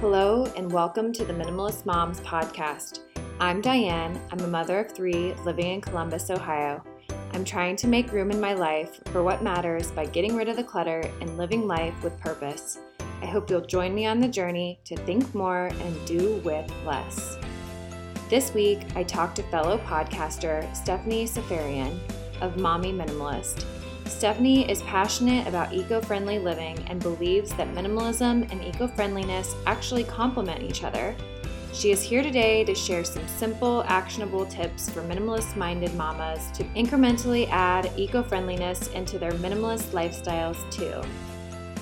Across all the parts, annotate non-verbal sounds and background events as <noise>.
Hello, and welcome to the Minimalist Moms podcast. I'm Diane. I'm a mother of three living in Columbus, Ohio. I'm trying to make room in my life for what matters by getting rid of the clutter and living life with purpose. I hope you'll join me on the journey to think more and do with less. This week, I talked to fellow podcaster Stephanie Seferian of Mommy Minimalist. Stephanie is passionate about eco friendly living and believes that minimalism and eco friendliness actually complement each other. She is here today to share some simple, actionable tips for minimalist minded mamas to incrementally add eco friendliness into their minimalist lifestyles too.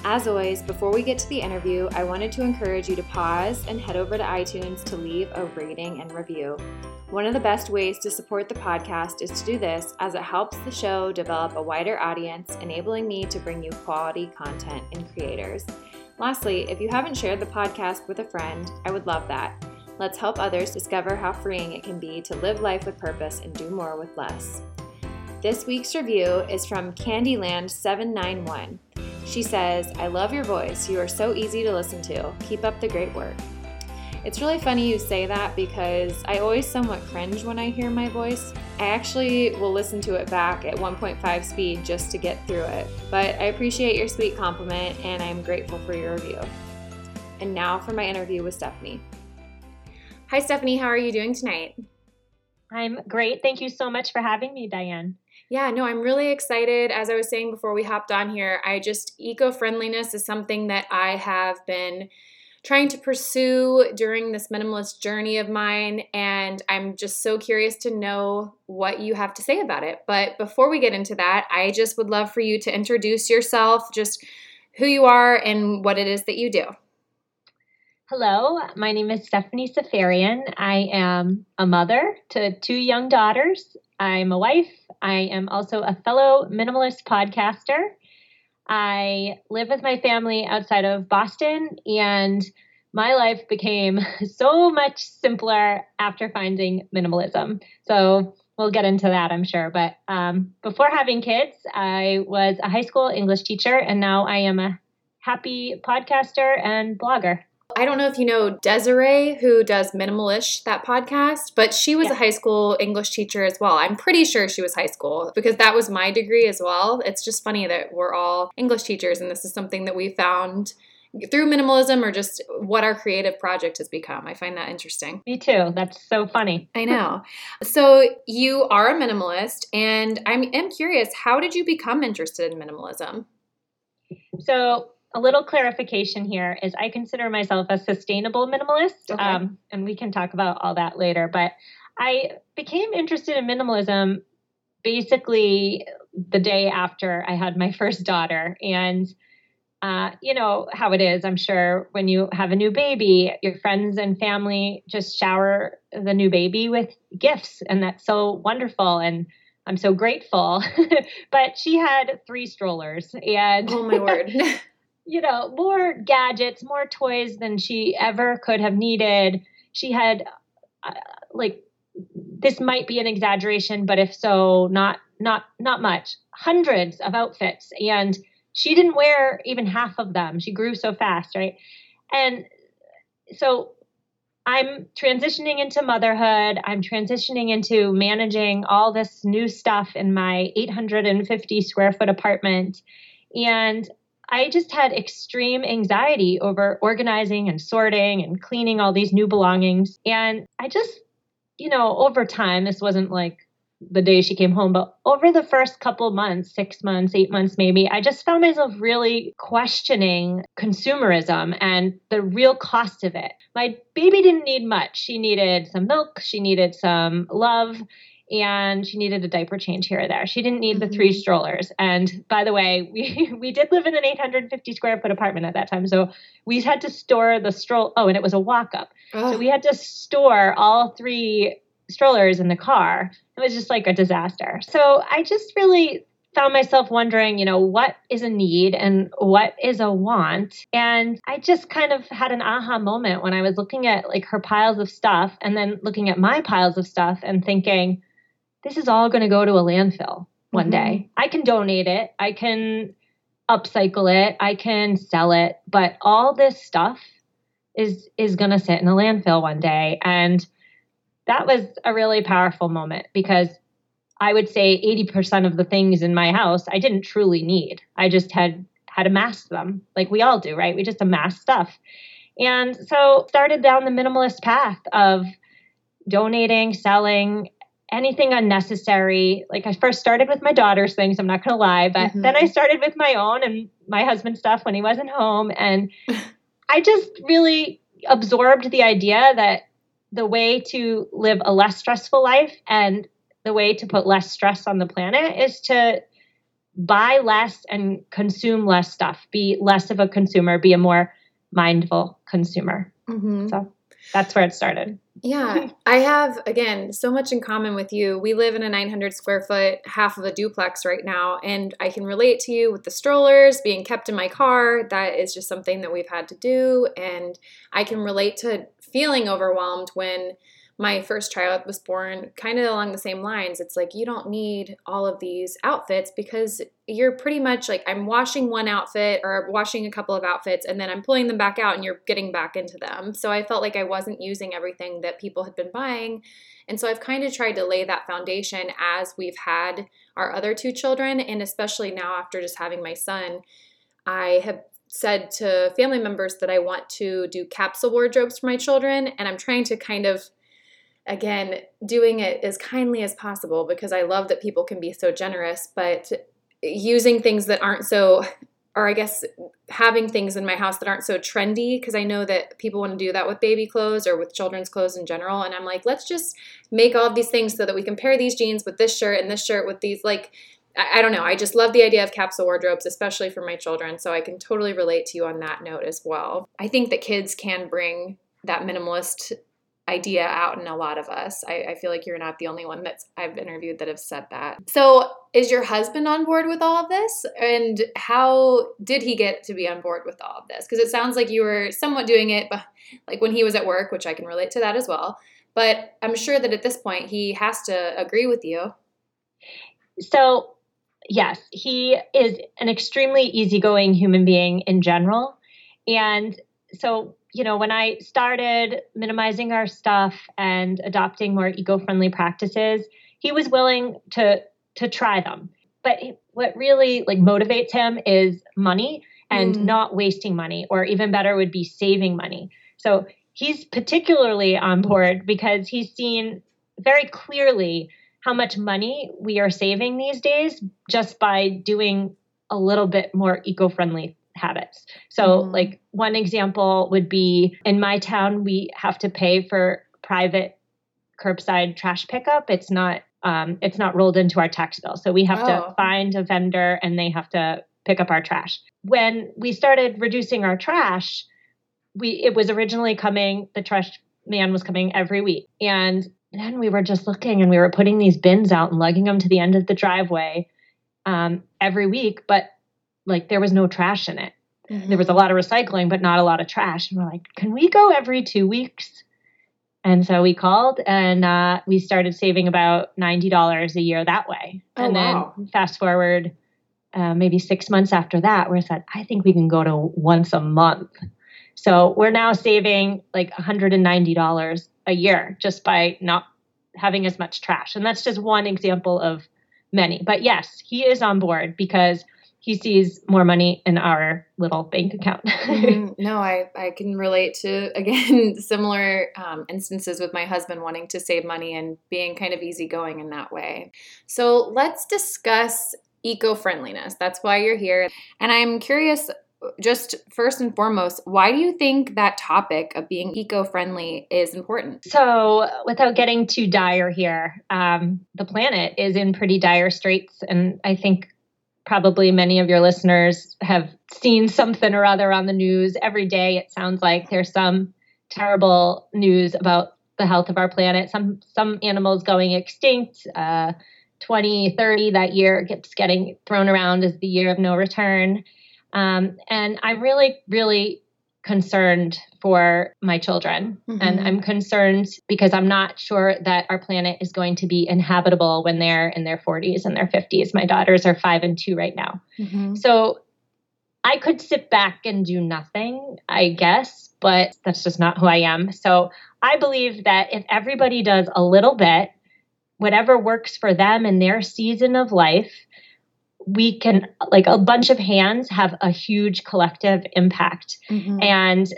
As always, before we get to the interview, I wanted to encourage you to pause and head over to iTunes to leave a rating and review. One of the best ways to support the podcast is to do this as it helps the show develop a wider audience, enabling me to bring you quality content and creators. Lastly, if you haven't shared the podcast with a friend, I would love that. Let's help others discover how freeing it can be to live life with purpose and do more with less. This week's review is from Candyland791. She says, I love your voice. You are so easy to listen to. Keep up the great work. It's really funny you say that because I always somewhat cringe when I hear my voice. I actually will listen to it back at 1.5 speed just to get through it. But I appreciate your sweet compliment and I'm grateful for your review. And now for my interview with Stephanie. Hi, Stephanie. How are you doing tonight? I'm great. Thank you so much for having me, Diane. Yeah, no, I'm really excited. As I was saying before we hopped on here, I just eco friendliness is something that I have been trying to pursue during this minimalist journey of mine. And I'm just so curious to know what you have to say about it. But before we get into that, I just would love for you to introduce yourself, just who you are and what it is that you do. Hello, my name is Stephanie Seferian. I am a mother to two young daughters. I'm a wife. I am also a fellow minimalist podcaster. I live with my family outside of Boston, and my life became <laughs> so much simpler after finding minimalism. So we'll get into that, I'm sure. But um, before having kids, I was a high school English teacher, and now I am a happy podcaster and blogger. I don't know if you know Desiree, who does Minimalish, that podcast, but she was yeah. a high school English teacher as well. I'm pretty sure she was high school because that was my degree as well. It's just funny that we're all English teachers, and this is something that we found through minimalism or just what our creative project has become. I find that interesting. Me too. That's so funny. I <laughs> know. So you are a minimalist, and I'm am curious, how did you become interested in minimalism? So a little clarification here is I consider myself a sustainable minimalist, okay. um, and we can talk about all that later. But I became interested in minimalism basically the day after I had my <laughs> first daughter, and uh, you know how it is. I'm sure when you have a new baby, your friends and family just shower the new baby with gifts, and that's so wonderful and. I'm so grateful. <laughs> but she had three strollers and Oh my word. <laughs> you know, more gadgets, more toys than she ever could have needed. She had, uh, like, this might be an exaggeration, but if so, not not not much. Hundreds of outfits, and she didn't wear even half of them. She grew so fast, right? And so I'm transitioning into motherhood. I'm transitioning into managing all this new stuff in my 850 square foot apartment. And I just had extreme anxiety over organizing and sorting and cleaning all these new belongings. And I just, you know, over time, this wasn't like the day she came home, but over the first couple months, six months, eight months maybe, I just found myself really questioning consumerism and the real cost of it. My baby didn't need much. She needed some milk, she needed some love, and she needed a diaper change here or there. She didn't need the three mm-hmm. strollers. And by the way, <laughs> we we did live in an 850 square foot apartment at that time, so we had to store the stroll. Oh, and it was a walk up, oh. so we had to store all three strollers in the car. It was just like a disaster. So I just really found myself wondering, you know, what is a need and what is a want? And I just kind of had an aha moment when I was looking at like her piles of stuff and then looking at my piles of stuff and thinking, this is all going to go to a landfill one mm-hmm. day. I can donate it, I can upcycle it, I can sell it, but all this stuff is is going to sit in a landfill one day and that was a really powerful moment because I would say 80% of the things in my house I didn't truly need. I just had had amassed them like we all do, right? We just amass stuff. And so started down the minimalist path of donating, selling, anything unnecessary. Like I first started with my daughter's things, I'm not going to lie, but mm-hmm. then I started with my own and my husband's stuff when he wasn't home and <laughs> I just really absorbed the idea that the way to live a less stressful life and the way to put less stress on the planet is to buy less and consume less stuff, be less of a consumer, be a more mindful consumer. Mm-hmm. So that's where it started. Yeah, I have again so much in common with you. We live in a 900 square foot, half of a duplex right now, and I can relate to you with the strollers being kept in my car. That is just something that we've had to do, and I can relate to feeling overwhelmed when my first child was born kind of along the same lines. It's like you don't need all of these outfits because you're pretty much like I'm washing one outfit or washing a couple of outfits and then I'm pulling them back out and you're getting back into them. So I felt like I wasn't using everything that people had been buying. And so I've kind of tried to lay that foundation as we've had our other two children and especially now after just having my son, I have said to family members that I want to do capsule wardrobes for my children and I'm trying to kind of again, doing it as kindly as possible because I love that people can be so generous, but using things that aren't so, or I guess having things in my house that aren't so trendy because I know that people want to do that with baby clothes or with children's clothes in general. And I'm like, let's just make all these things so that we can pair these jeans with this shirt and this shirt with these, like, I, don't know. I just love the idea of capsule wardrobes, especially for my children. So I can totally relate to you on that note as well. I think that kids can bring that minimalist idea out in a lot of us. I, I, feel like you're not the only one that's I've interviewed that have said that. So, is your husband on board with all of this? And how did he get to be on board with all of this? Because it sounds like you were somewhat doing it, but like when he was at work, which I can relate to that as well. But I'm sure that at this point he has to agree with you. So, yes, he is an extremely easygoing human being in general. And so you know, when I started minimizing our stuff and adopting more eco-friendly practices, he was willing to to try them. But what really like motivates him is money and mm. not wasting money, or even better would be saving money. So he's particularly on board because he's seen very clearly how much money we are saving these days just by doing a little bit more eco-friendly habits. So, mm-hmm. like one example would be in my town, we have to pay for private curbside trash pickup. It's not um, it's not rolled into our tax bill, so we have oh. to find a vendor and they have to pick up our trash. When we started reducing our trash, we it was originally coming. The trash man was coming every week, and then we were just looking and we were putting these bins out and lugging them to the end of the driveway um, every week, but like there was no trash in it. Mm-hmm. There was a lot of recycling, but not a lot of trash. And we're like, can we go every two weeks? And so we called and uh, we started saving about $90 a year that way. Oh, and then wow. fast forward uh, maybe six months after that, we said, I think we can go to once a month. So we're now saving like $190 a year just by not having as much trash. And that's just one example of many. But yes, he is on board because he sees more money in our little bank account. <laughs> mm-hmm. No, I, I can relate to, <laughs> again, similar um, instances with my husband wanting to save money and being kind of easygoing in that way. So let's discuss eco friendliness. That's why you're here. And I'm curious, just first and foremost, why do you think that topic of being eco friendly is important? So, without getting too dire here, um, the planet is in pretty dire straits. And I think probably many of your listeners have seen something or other on the news every day. It sounds like there's some terrible news about the health of our planet. Some some animals going extinct. Uh, 2030 that year gets getting thrown around as the year of no return. Um, and I'm really, really concerned for my children. Mm-hmm. And I'm concerned because I'm not sure that our planet is going to be inhabitable when they're in their 40s and their 50s. My daughters are five and two right now. Mm-hmm. So I could sit back and do nothing, I guess, but that's just not who I am. So I believe that if everybody does a little bit, whatever works for them in their season of life, we can, like a bunch of hands, have a huge collective impact. Mm-hmm. And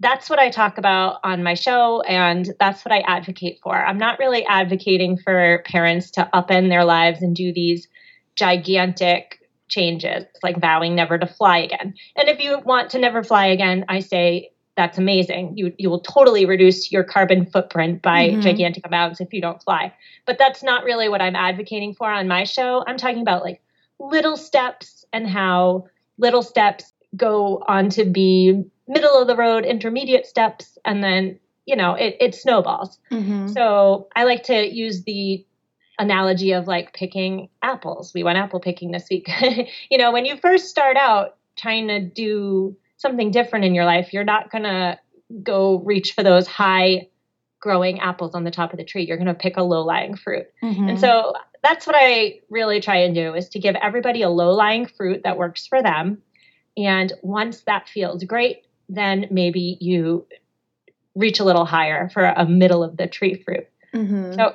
that's what I talk about on my show, and that's what I advocate for. I'm not really advocating for parents to upend their lives and do these gigantic changes, like vowing never to fly again. And if you want to never fly again, I say that's amazing. You you will totally reduce your carbon footprint by mm-hmm. gigantic amounts if you don't fly. But that's not really what I'm advocating for on my show. I'm talking about like little steps and how little steps go on to be middle of the road intermediate steps and then you know it, it snowballs mm-hmm. so i like to use the analogy of like picking apples. We went apple picking this week. <laughs> you know, when you first start out trying to do something different in your life, you're not going to go reach for those high growing apples on the top of the tree. You're going to pick a low lying fruit. Mm-hmm. And so that's what I really try and do is to give everybody a low lying fruit that works for them. And once that feels great, then maybe you reach a little higher for a middle of the tree fruit. Mm-hmm. So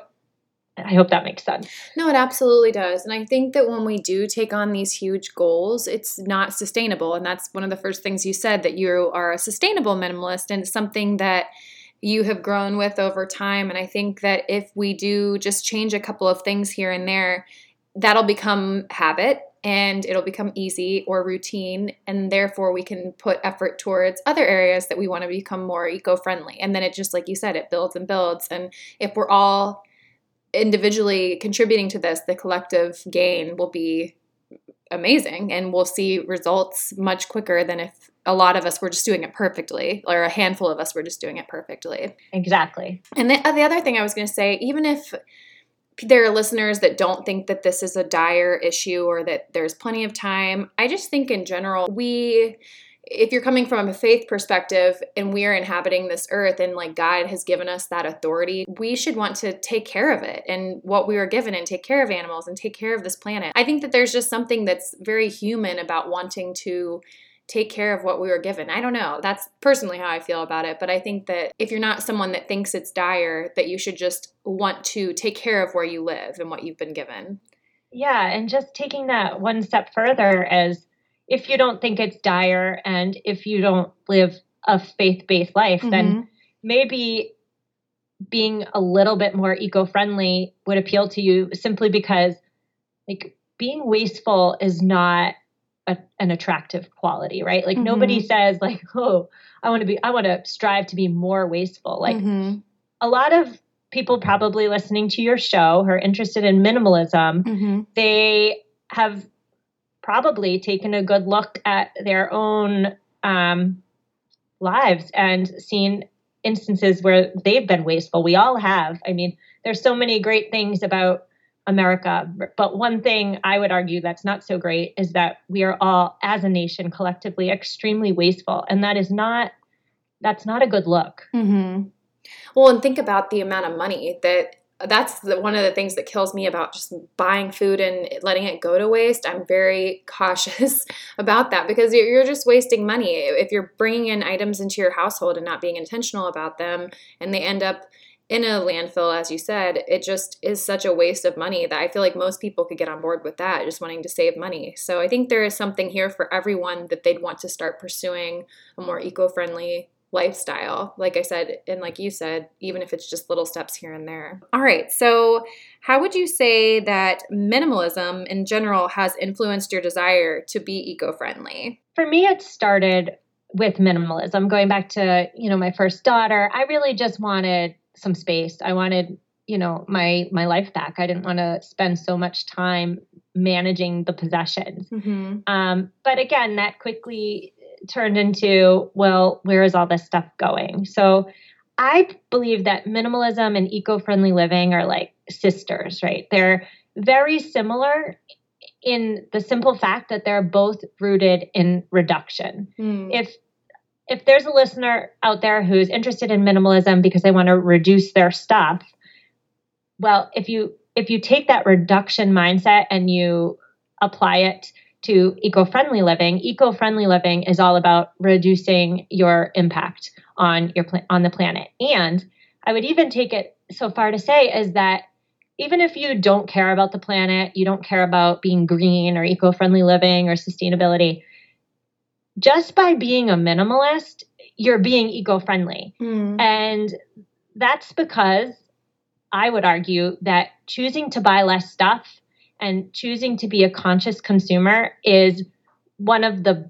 I hope that makes sense. No, it absolutely does. And I think that when we do take on these huge goals, it's not sustainable. And that's one of the first things you said that you are a sustainable minimalist and something that you have grown with over time. And I think that if we do just change a couple of things here and there, that'll become habit and it'll become easy or routine. And therefore, we can put effort towards other areas that we want to become more eco friendly. And then it just, like you said, it builds and builds. And if we're all individually contributing to this, the collective gain will be amazing and we'll see results much quicker than if a lot of us were just doing it perfectly or a handful of us were just doing it perfectly. Exactly. And the, uh, the other thing I was going to say, even if there are listeners that don't think that this is a dire issue or that there's plenty of time, I just think in general, we if you're coming from a faith perspective and we are inhabiting this earth and like God has given us that authority, we should want to take care of it and what we were given and take care of animals and take care of this planet. I think that there's just something that's very human about wanting to take care of what we were given. I don't know. That's personally how I feel about it, but I think that if you're not someone that thinks it's dire, that you should just want to take care of where you live and what you've been given. Yeah, and just taking that one step further as if you don't think it's dire and if you don't live a faith-based life mm-hmm. then maybe being a little bit more eco-friendly would appeal to you simply because like being wasteful is not a, an attractive quality right like mm-hmm. nobody says like <laughs> oh i want to be i want to strive to be more wasteful like mm-hmm. a lot of people probably listening to your show who are interested in minimalism mm-hmm. they have probably taken a good look at their own um, lives and seen instances where they've been wasteful. We all have. I mean, there's so many great things about America, but one thing I would argue that's not so great is that we are all, as a nation, collectively extremely wasteful, and that is not that's not a good look. Mm-hmm. Well, and think about the amount of money that that's the, one of the things that kills me about just buying food and letting it go to waste. I'm very <laughs> cautious about that because you're, you're just wasting money. If you're bringing in items into your household and not being intentional about them and they end up in a landfill, as you said, it just is such a waste of money that I feel like most people could get on board with that, just wanting to save money. So I think there is something here for everyone that they'd want to start pursuing a more eco friendly lifestyle. Like I said, and like you said, even if it's just little steps here and there. All right. So, how would you say that minimalism in general has influenced your desire to be eco friendly? For me, it started with minimalism. Going back to, you know, my first daughter, I really just wanted some space. I wanted you know my my life back i didn't want to spend so much time managing the possessions mm-hmm. um, but again that quickly turned into, well, where is all this stuff going? So I believe that minimalism and eco friendly living are like sisters, right? They're very similar in the simple fact that they're both rooted in reduction. Mm. If if there's a listener out there who's interested in minimalism because they want to reduce their stuff, well, if you if you take that reduction mindset and you apply it to eco friendly living, eco friendly living is all about reducing your impact on your on the planet. And I would even take it so far to say is that even if you don't care about the planet, you don't care about being green or eco-friendly living or sustainability, just by being a minimalist, you're being eco-friendly. Mm. And that's because I would argue that choosing to buy less stuff and choosing to be a conscious consumer is one of the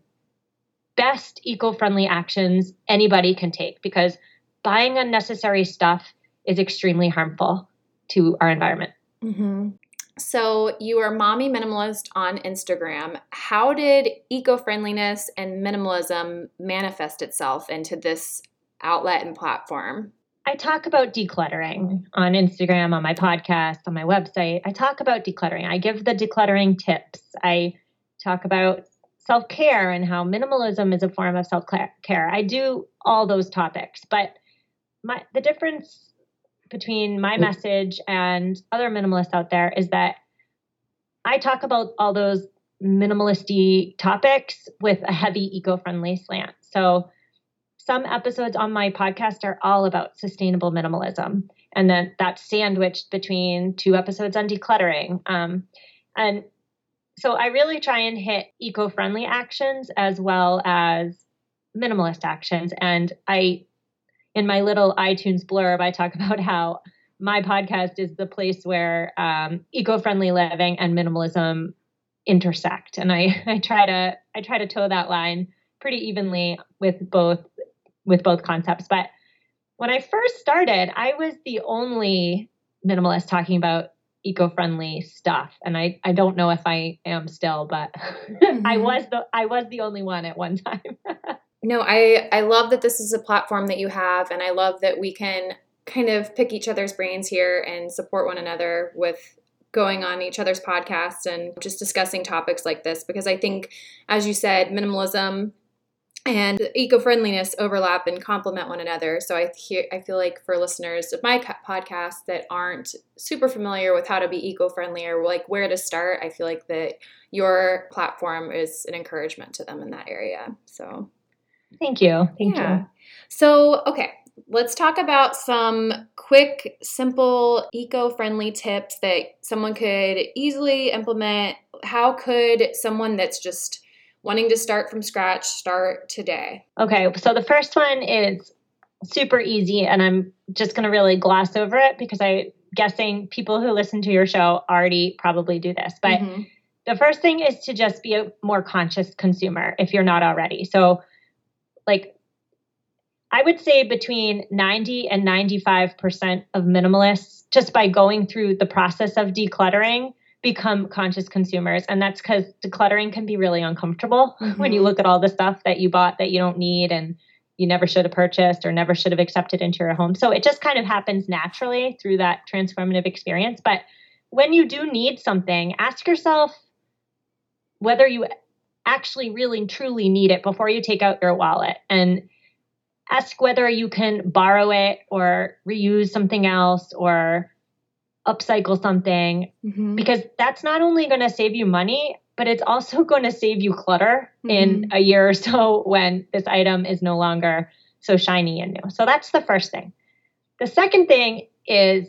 best eco friendly actions anybody can take because buying unnecessary stuff is extremely harmful to our environment. Mm-hmm. So, you are Mommy Minimalist on Instagram. How did eco friendliness and minimalism manifest itself into this outlet and platform? I talk about decluttering on Instagram, on my podcast, on my website. I talk about decluttering. I give the decluttering tips. I talk about self care and how minimalism is a form of self care. I do all those topics, but my the difference between my mm. message and other minimalists out there is that I talk about all those minimalisty topics with a heavy eco-friendly slant. So some episodes on my podcast are all about sustainable minimalism, and then that's sandwiched between two episodes on decluttering. Um, and so I really try and hit eco friendly actions as well as minimalist actions. And I, in my little iTunes blurb, I talk <laughs> about how my podcast is the place where um, eco friendly living and minimalism intersect. And I, <laughs> I try to I try to toe that line pretty evenly with both with both concepts. But when I first started, I was the only minimalist talking about eco-friendly stuff and i i don't know if i am still but <laughs> mm-hmm. i was the i was the only one at one time <laughs> no i i love that this is a platform that you have and i love that we can kind of pick each other's brains here and support one another with going on each other's podcasts and just discussing topics like this because i think as you said minimalism and eco-friendliness overlap and complement one another. So I hear, I feel like for listeners of my podcast that aren't super familiar with how to be eco-friendly or like where to start, I feel like that your platform is an encouragement to them in that area. So thank you. Thank yeah. you. So, okay, let's talk about some quick, simple, eco friendly tips that someone could easily implement. How could someone that's just wanting to start from scratch, start today? Okay, so the first one is super easy, and I'm just going to really gloss over it because I'm guessing people who listen to your show already probably do this. But mm-hmm. the first thing is to just be a more conscious consumer if you're not already. So, like, I would say between 90 and 95% of minimalists, just by going through the process of decluttering, become conscious consumers. And that's because decluttering can be really uncomfortable mm-hmm. <laughs> when you look at all the stuff that you bought that you don't need and you never should have purchased or never should have accepted into your home. So it just kind of happens naturally through that transformative experience. But when you do need something, ask yourself whether you actually really truly need it before you take out your wallet and ask whether you can borrow it or reuse something else or upcycle something mm-hmm. because that's not only going to save you money, but it's also <laughs> going to save you clutter mm-hmm. in a year or so <laughs> when this item is no longer so shiny and new. So that's the first thing. The second thing is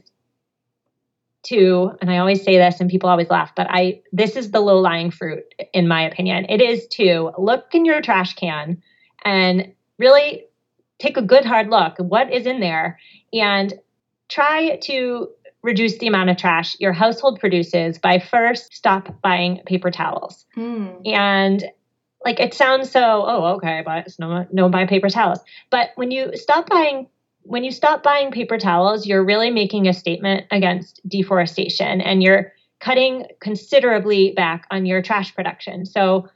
to, and I always say this and people always laugh, but I this is the low-lying fruit in my opinion. It is to look in your trash can and really take a good hard look what is in there and try to reduce the amount of trash your household produces by first stop buying paper towels. Mm. And like it sounds so, oh, okay, but no no buy paper towels. But when you stop buying when you stop buying paper towels, you're really making a statement against deforestation and you're cutting considerably back on your trash production. So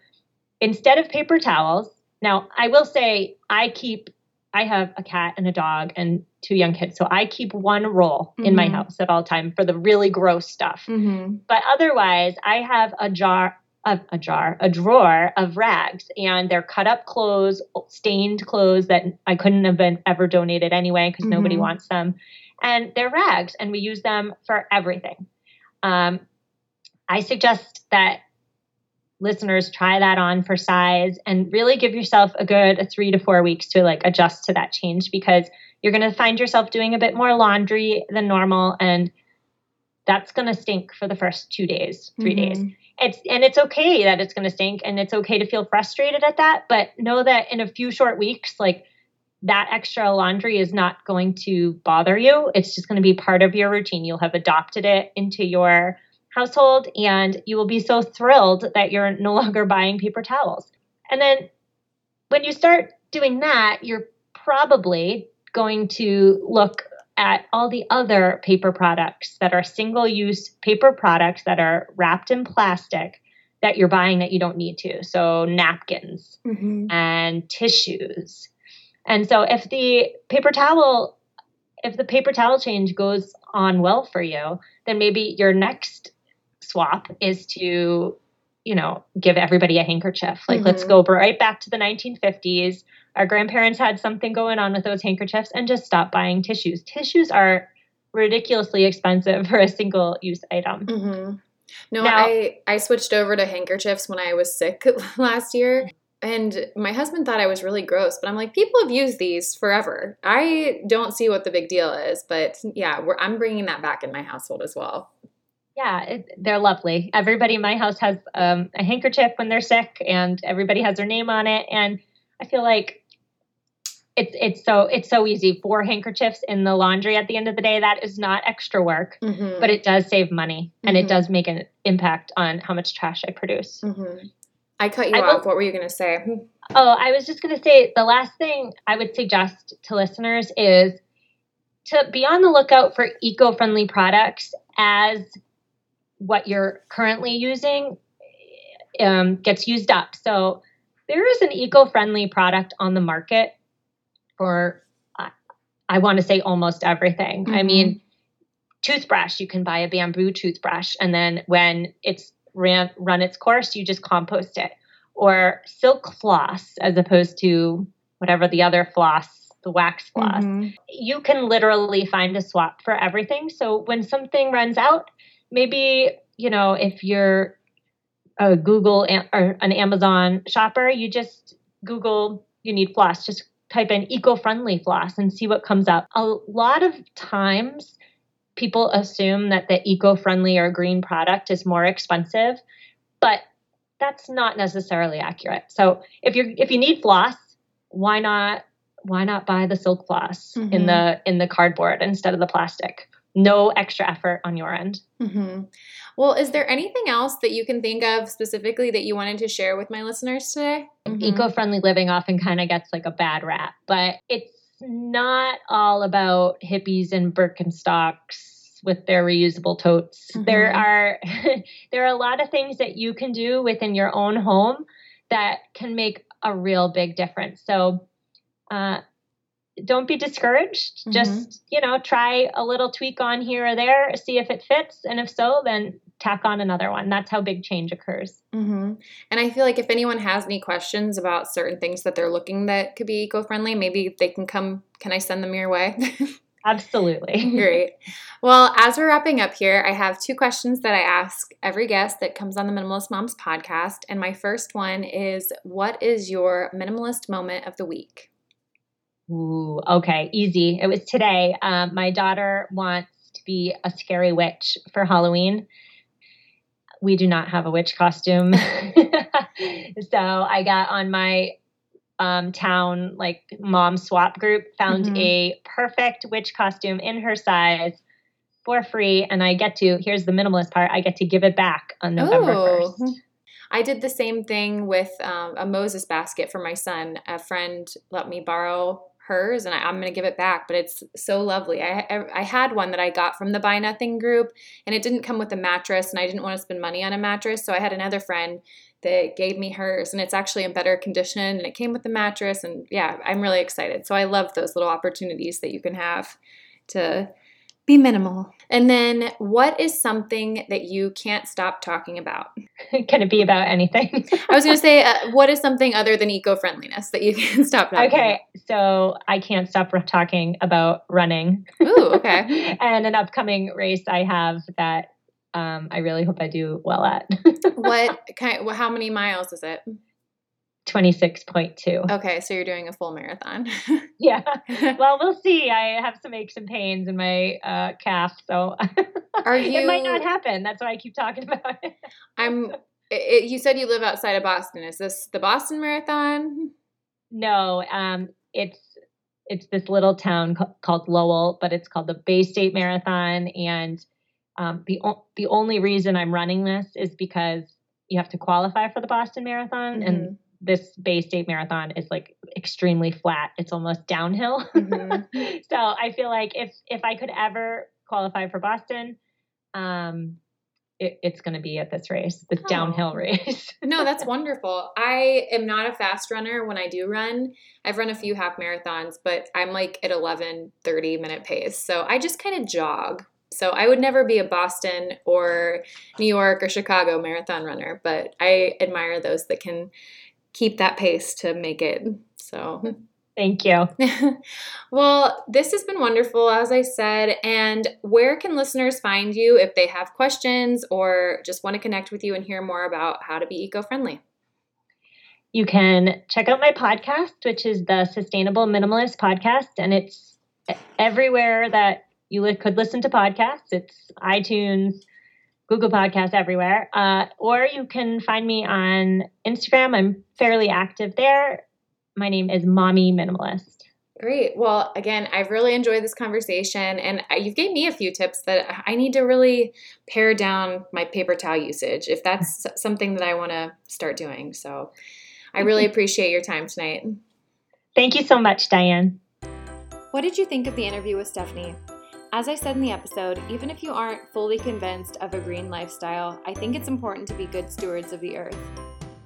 instead of paper towels, now I will say I keep I have a cat and a dog and two young kids. So I keep one roll mm-hmm. in my mm-hmm. house at all time for the really gross stuff. Mm-hmm. But otherwise, I have a jar of a jar, a drawer of rags, and they're cut up clothes, stained clothes that I couldn't have been ever donated anyway because mm-hmm. nobody wants them. And they're rags, and we use them for everything. Um, I suggest that listeners try that on for size and really give yourself a good three to four weeks to like adjust to that change because you're going to find yourself doing a bit more laundry than normal and that's going to stink for the first two days 3 mm-hmm. days. It's and it's okay that it's going to stink and it's okay to feel frustrated at that but know that in a few short weeks like that extra laundry is not going to bother you. It's just going to be part of your routine. You'll have adopted it into your household and you will be so thrilled that you're no <laughs> longer buying paper towels. And then when you start doing that you're probably going to look at all the other paper products that are single use paper products that are wrapped in plastic that you're buying that you don't need to. So, napkins mm-hmm. and tissues. And so, if the paper towel, if the paper towel change goes on well for you, then maybe your next swap is to, you know, give everybody a handkerchief. Like, mm-hmm. let's go right back to the 1950s our grandparents had something going on with those handkerchiefs and just stop buying tissues. Tissues are ridiculously expensive <laughs> for a single use item. Mm-hmm. No, now, I I switched over to handkerchiefs when I was sick <laughs> last year. And my husband thought I was really gross, but I'm like, people have used these forever. I don't see what the big deal is, but yeah, I'm bringing that back in my household as well. Yeah, it, they're lovely. Everybody in my house has um, a handkerchief when they're sick, and everybody has their name on it. And I feel like it's it's so it's so easy for handkerchiefs in the laundry at the end of the day that is not extra work mm-hmm. but it does save money and mm-hmm. it does make an impact on how much trash i produce mm-hmm. i cut you I off will, what were you going to say oh i was just going to say the last thing i would suggest to listeners is to be on the lookout for eco-friendly products as what you're currently using um, gets used up so there is an eco-friendly product on the market for I, I want to say almost everything. Mm-hmm. I mean, toothbrush, you can buy a bamboo toothbrush and then when it's ran run its course, you just compost it. Or silk floss as opposed to whatever the other floss the wax floss. Mm-hmm. You can literally find a swap for everything. So when something runs out, maybe, you know, if you're a Google or an Amazon shopper, you just Google you need floss. Just type in eco-friendly floss and see what comes up. A lot of times people assume that the eco-friendly or green product is more expensive, but that's not necessarily accurate. So if you're if you need floss, why not why not buy the silk floss mm-hmm. in the in the cardboard instead of the plastic? No extra effort on your end. Mm-hmm. Well, is there anything else that you can think of specifically that you wanted to share with my listeners today? Mm-hmm. Eco friendly living often kind of gets like a bad rap, but it's not all about hippies and Birkenstocks with their reusable totes. Mm-hmm. There are <laughs> there are a lot of things that you can do within your own home that can make a real big difference. So uh, don't be discouraged. Mm-hmm. Just, you know, try a little tweak on here or there, see if it fits. And if so, then tack on another one. That's how big change occurs. Mm-hmm. And I feel like if anyone has any questions about certain things that they're looking that could be eco friendly, maybe they can come. Can I send them your way? <laughs> Absolutely. Great. Well, as we're wrapping up here, I have two questions that I ask every guest that comes on the Minimalist Moms podcast. And my first one is What is your minimalist moment of the week? Ooh, okay, easy. It was today. Um, my daughter wants to be a scary witch for Halloween. We do not have a witch costume. <laughs> <laughs> so I got on my um, town like mom swap group, found mm-hmm. a perfect witch costume in her size for free. And I get to, here's the minimalist part, I get to give it back on November oh. 1st. I did the same thing with um, a Moses basket for my son. A friend let me borrow hers and I, am going to give it back, but it's so lovely. I, I, I had one that I got from the Buy Nothing group and it didn't come with a mattress and I didn't want to spend money on a mattress. So I had another friend that gave me hers and it's actually in better condition and it came with the mattress. And yeah, I'm really excited. So I love those little opportunities that you can have to be minimal. And then, what is something that you can't stop talking about? <laughs> Can it be about anything? I was going <laughs> to say, uh, what is something other than eco friendliness that you <laughs> can't stop talking okay, about? so I can't stop talking about running. Ooh, okay. and an upcoming race I have that um, I really hope I do well at. what kind? Well, how many miles is it? 26.2. Okay, so you're doing a full marathon. <laughs> yeah. <laughs> Well, we'll see. I have some aches and pains in my uh, calf, so <laughs> are you? it might not happen. That's why I keep talking about it. I'm. It, you said you live outside of Boston. Is this the Boston Marathon? No, um, it's it's this little town called Lowell, but it's called the Bay State Marathon, and um, the the only reason I'm running this is because you have to qualify for the Boston Marathon, mm-hmm. and this Bay State Marathon is like extremely flat. It's almost downhill. Mm-hmm. <laughs> so I feel like if if I could ever qualify for Boston, um, it, it's going to be at this race, this oh. downhill <laughs> race. no, that's wonderful. I am not a fast runner when I do run. I've run a few half marathons, but I'm like at 11, 30 minute pace. So I just kind of jog. So I would never be a Boston or New York or Chicago marathon runner, but I admire those that can keep that pace to make it. So Thank you. <laughs> well, this has been wonderful, as I said. And where can listeners find you if they have questions or just want to connect with you and hear more about how to be eco friendly? You can check out my podcast, which is the Sustainable Minimalist Podcast, and it's everywhere that you could listen to podcasts. It's iTunes, Google Podcasts, everywhere. Uh, or you can find me on Instagram. I'm fairly active there my name is Mommy Minimalist. Great. Well, again, I've really enjoyed this conversation, and you've gave me a few tips that I need to really pare down my paper towel usage if that's something that I want to start doing. So, I really appreciate your time tonight. Thank you so much, Diane. What did you think of the interview with Stephanie? As I said in the episode, even if you aren't fully convinced of a green lifestyle, I think it's important to be good stewards of the earth.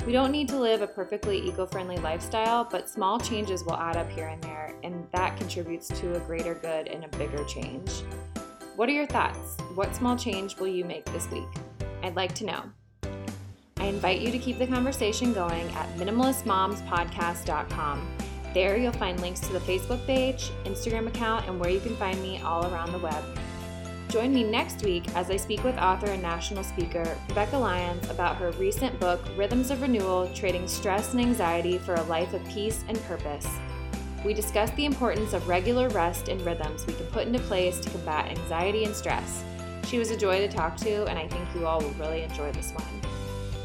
We don't need to live a perfectly eco friendly lifestyle, but small changes will add up here and there, and that contributes to a greater good and a bigger change. What are your thoughts? What small change will you make this week? I'd like to know. I invite you to keep the conversation going at minimalistmomspodcast.com. There you'll find links to the Facebook page, Instagram account, and where you can find me all around the web. Join me next week as I speak with author and national speaker Rebekah Lyons about her recent book, Rhythms of Renewal Trading Stress and Anxiety for a Life of Peace and Purpose. We discuss the importance of regular rest and rhythms we can put into place to combat anxiety and stress. She was a joy to talk to, and I think you all will really enjoy this one.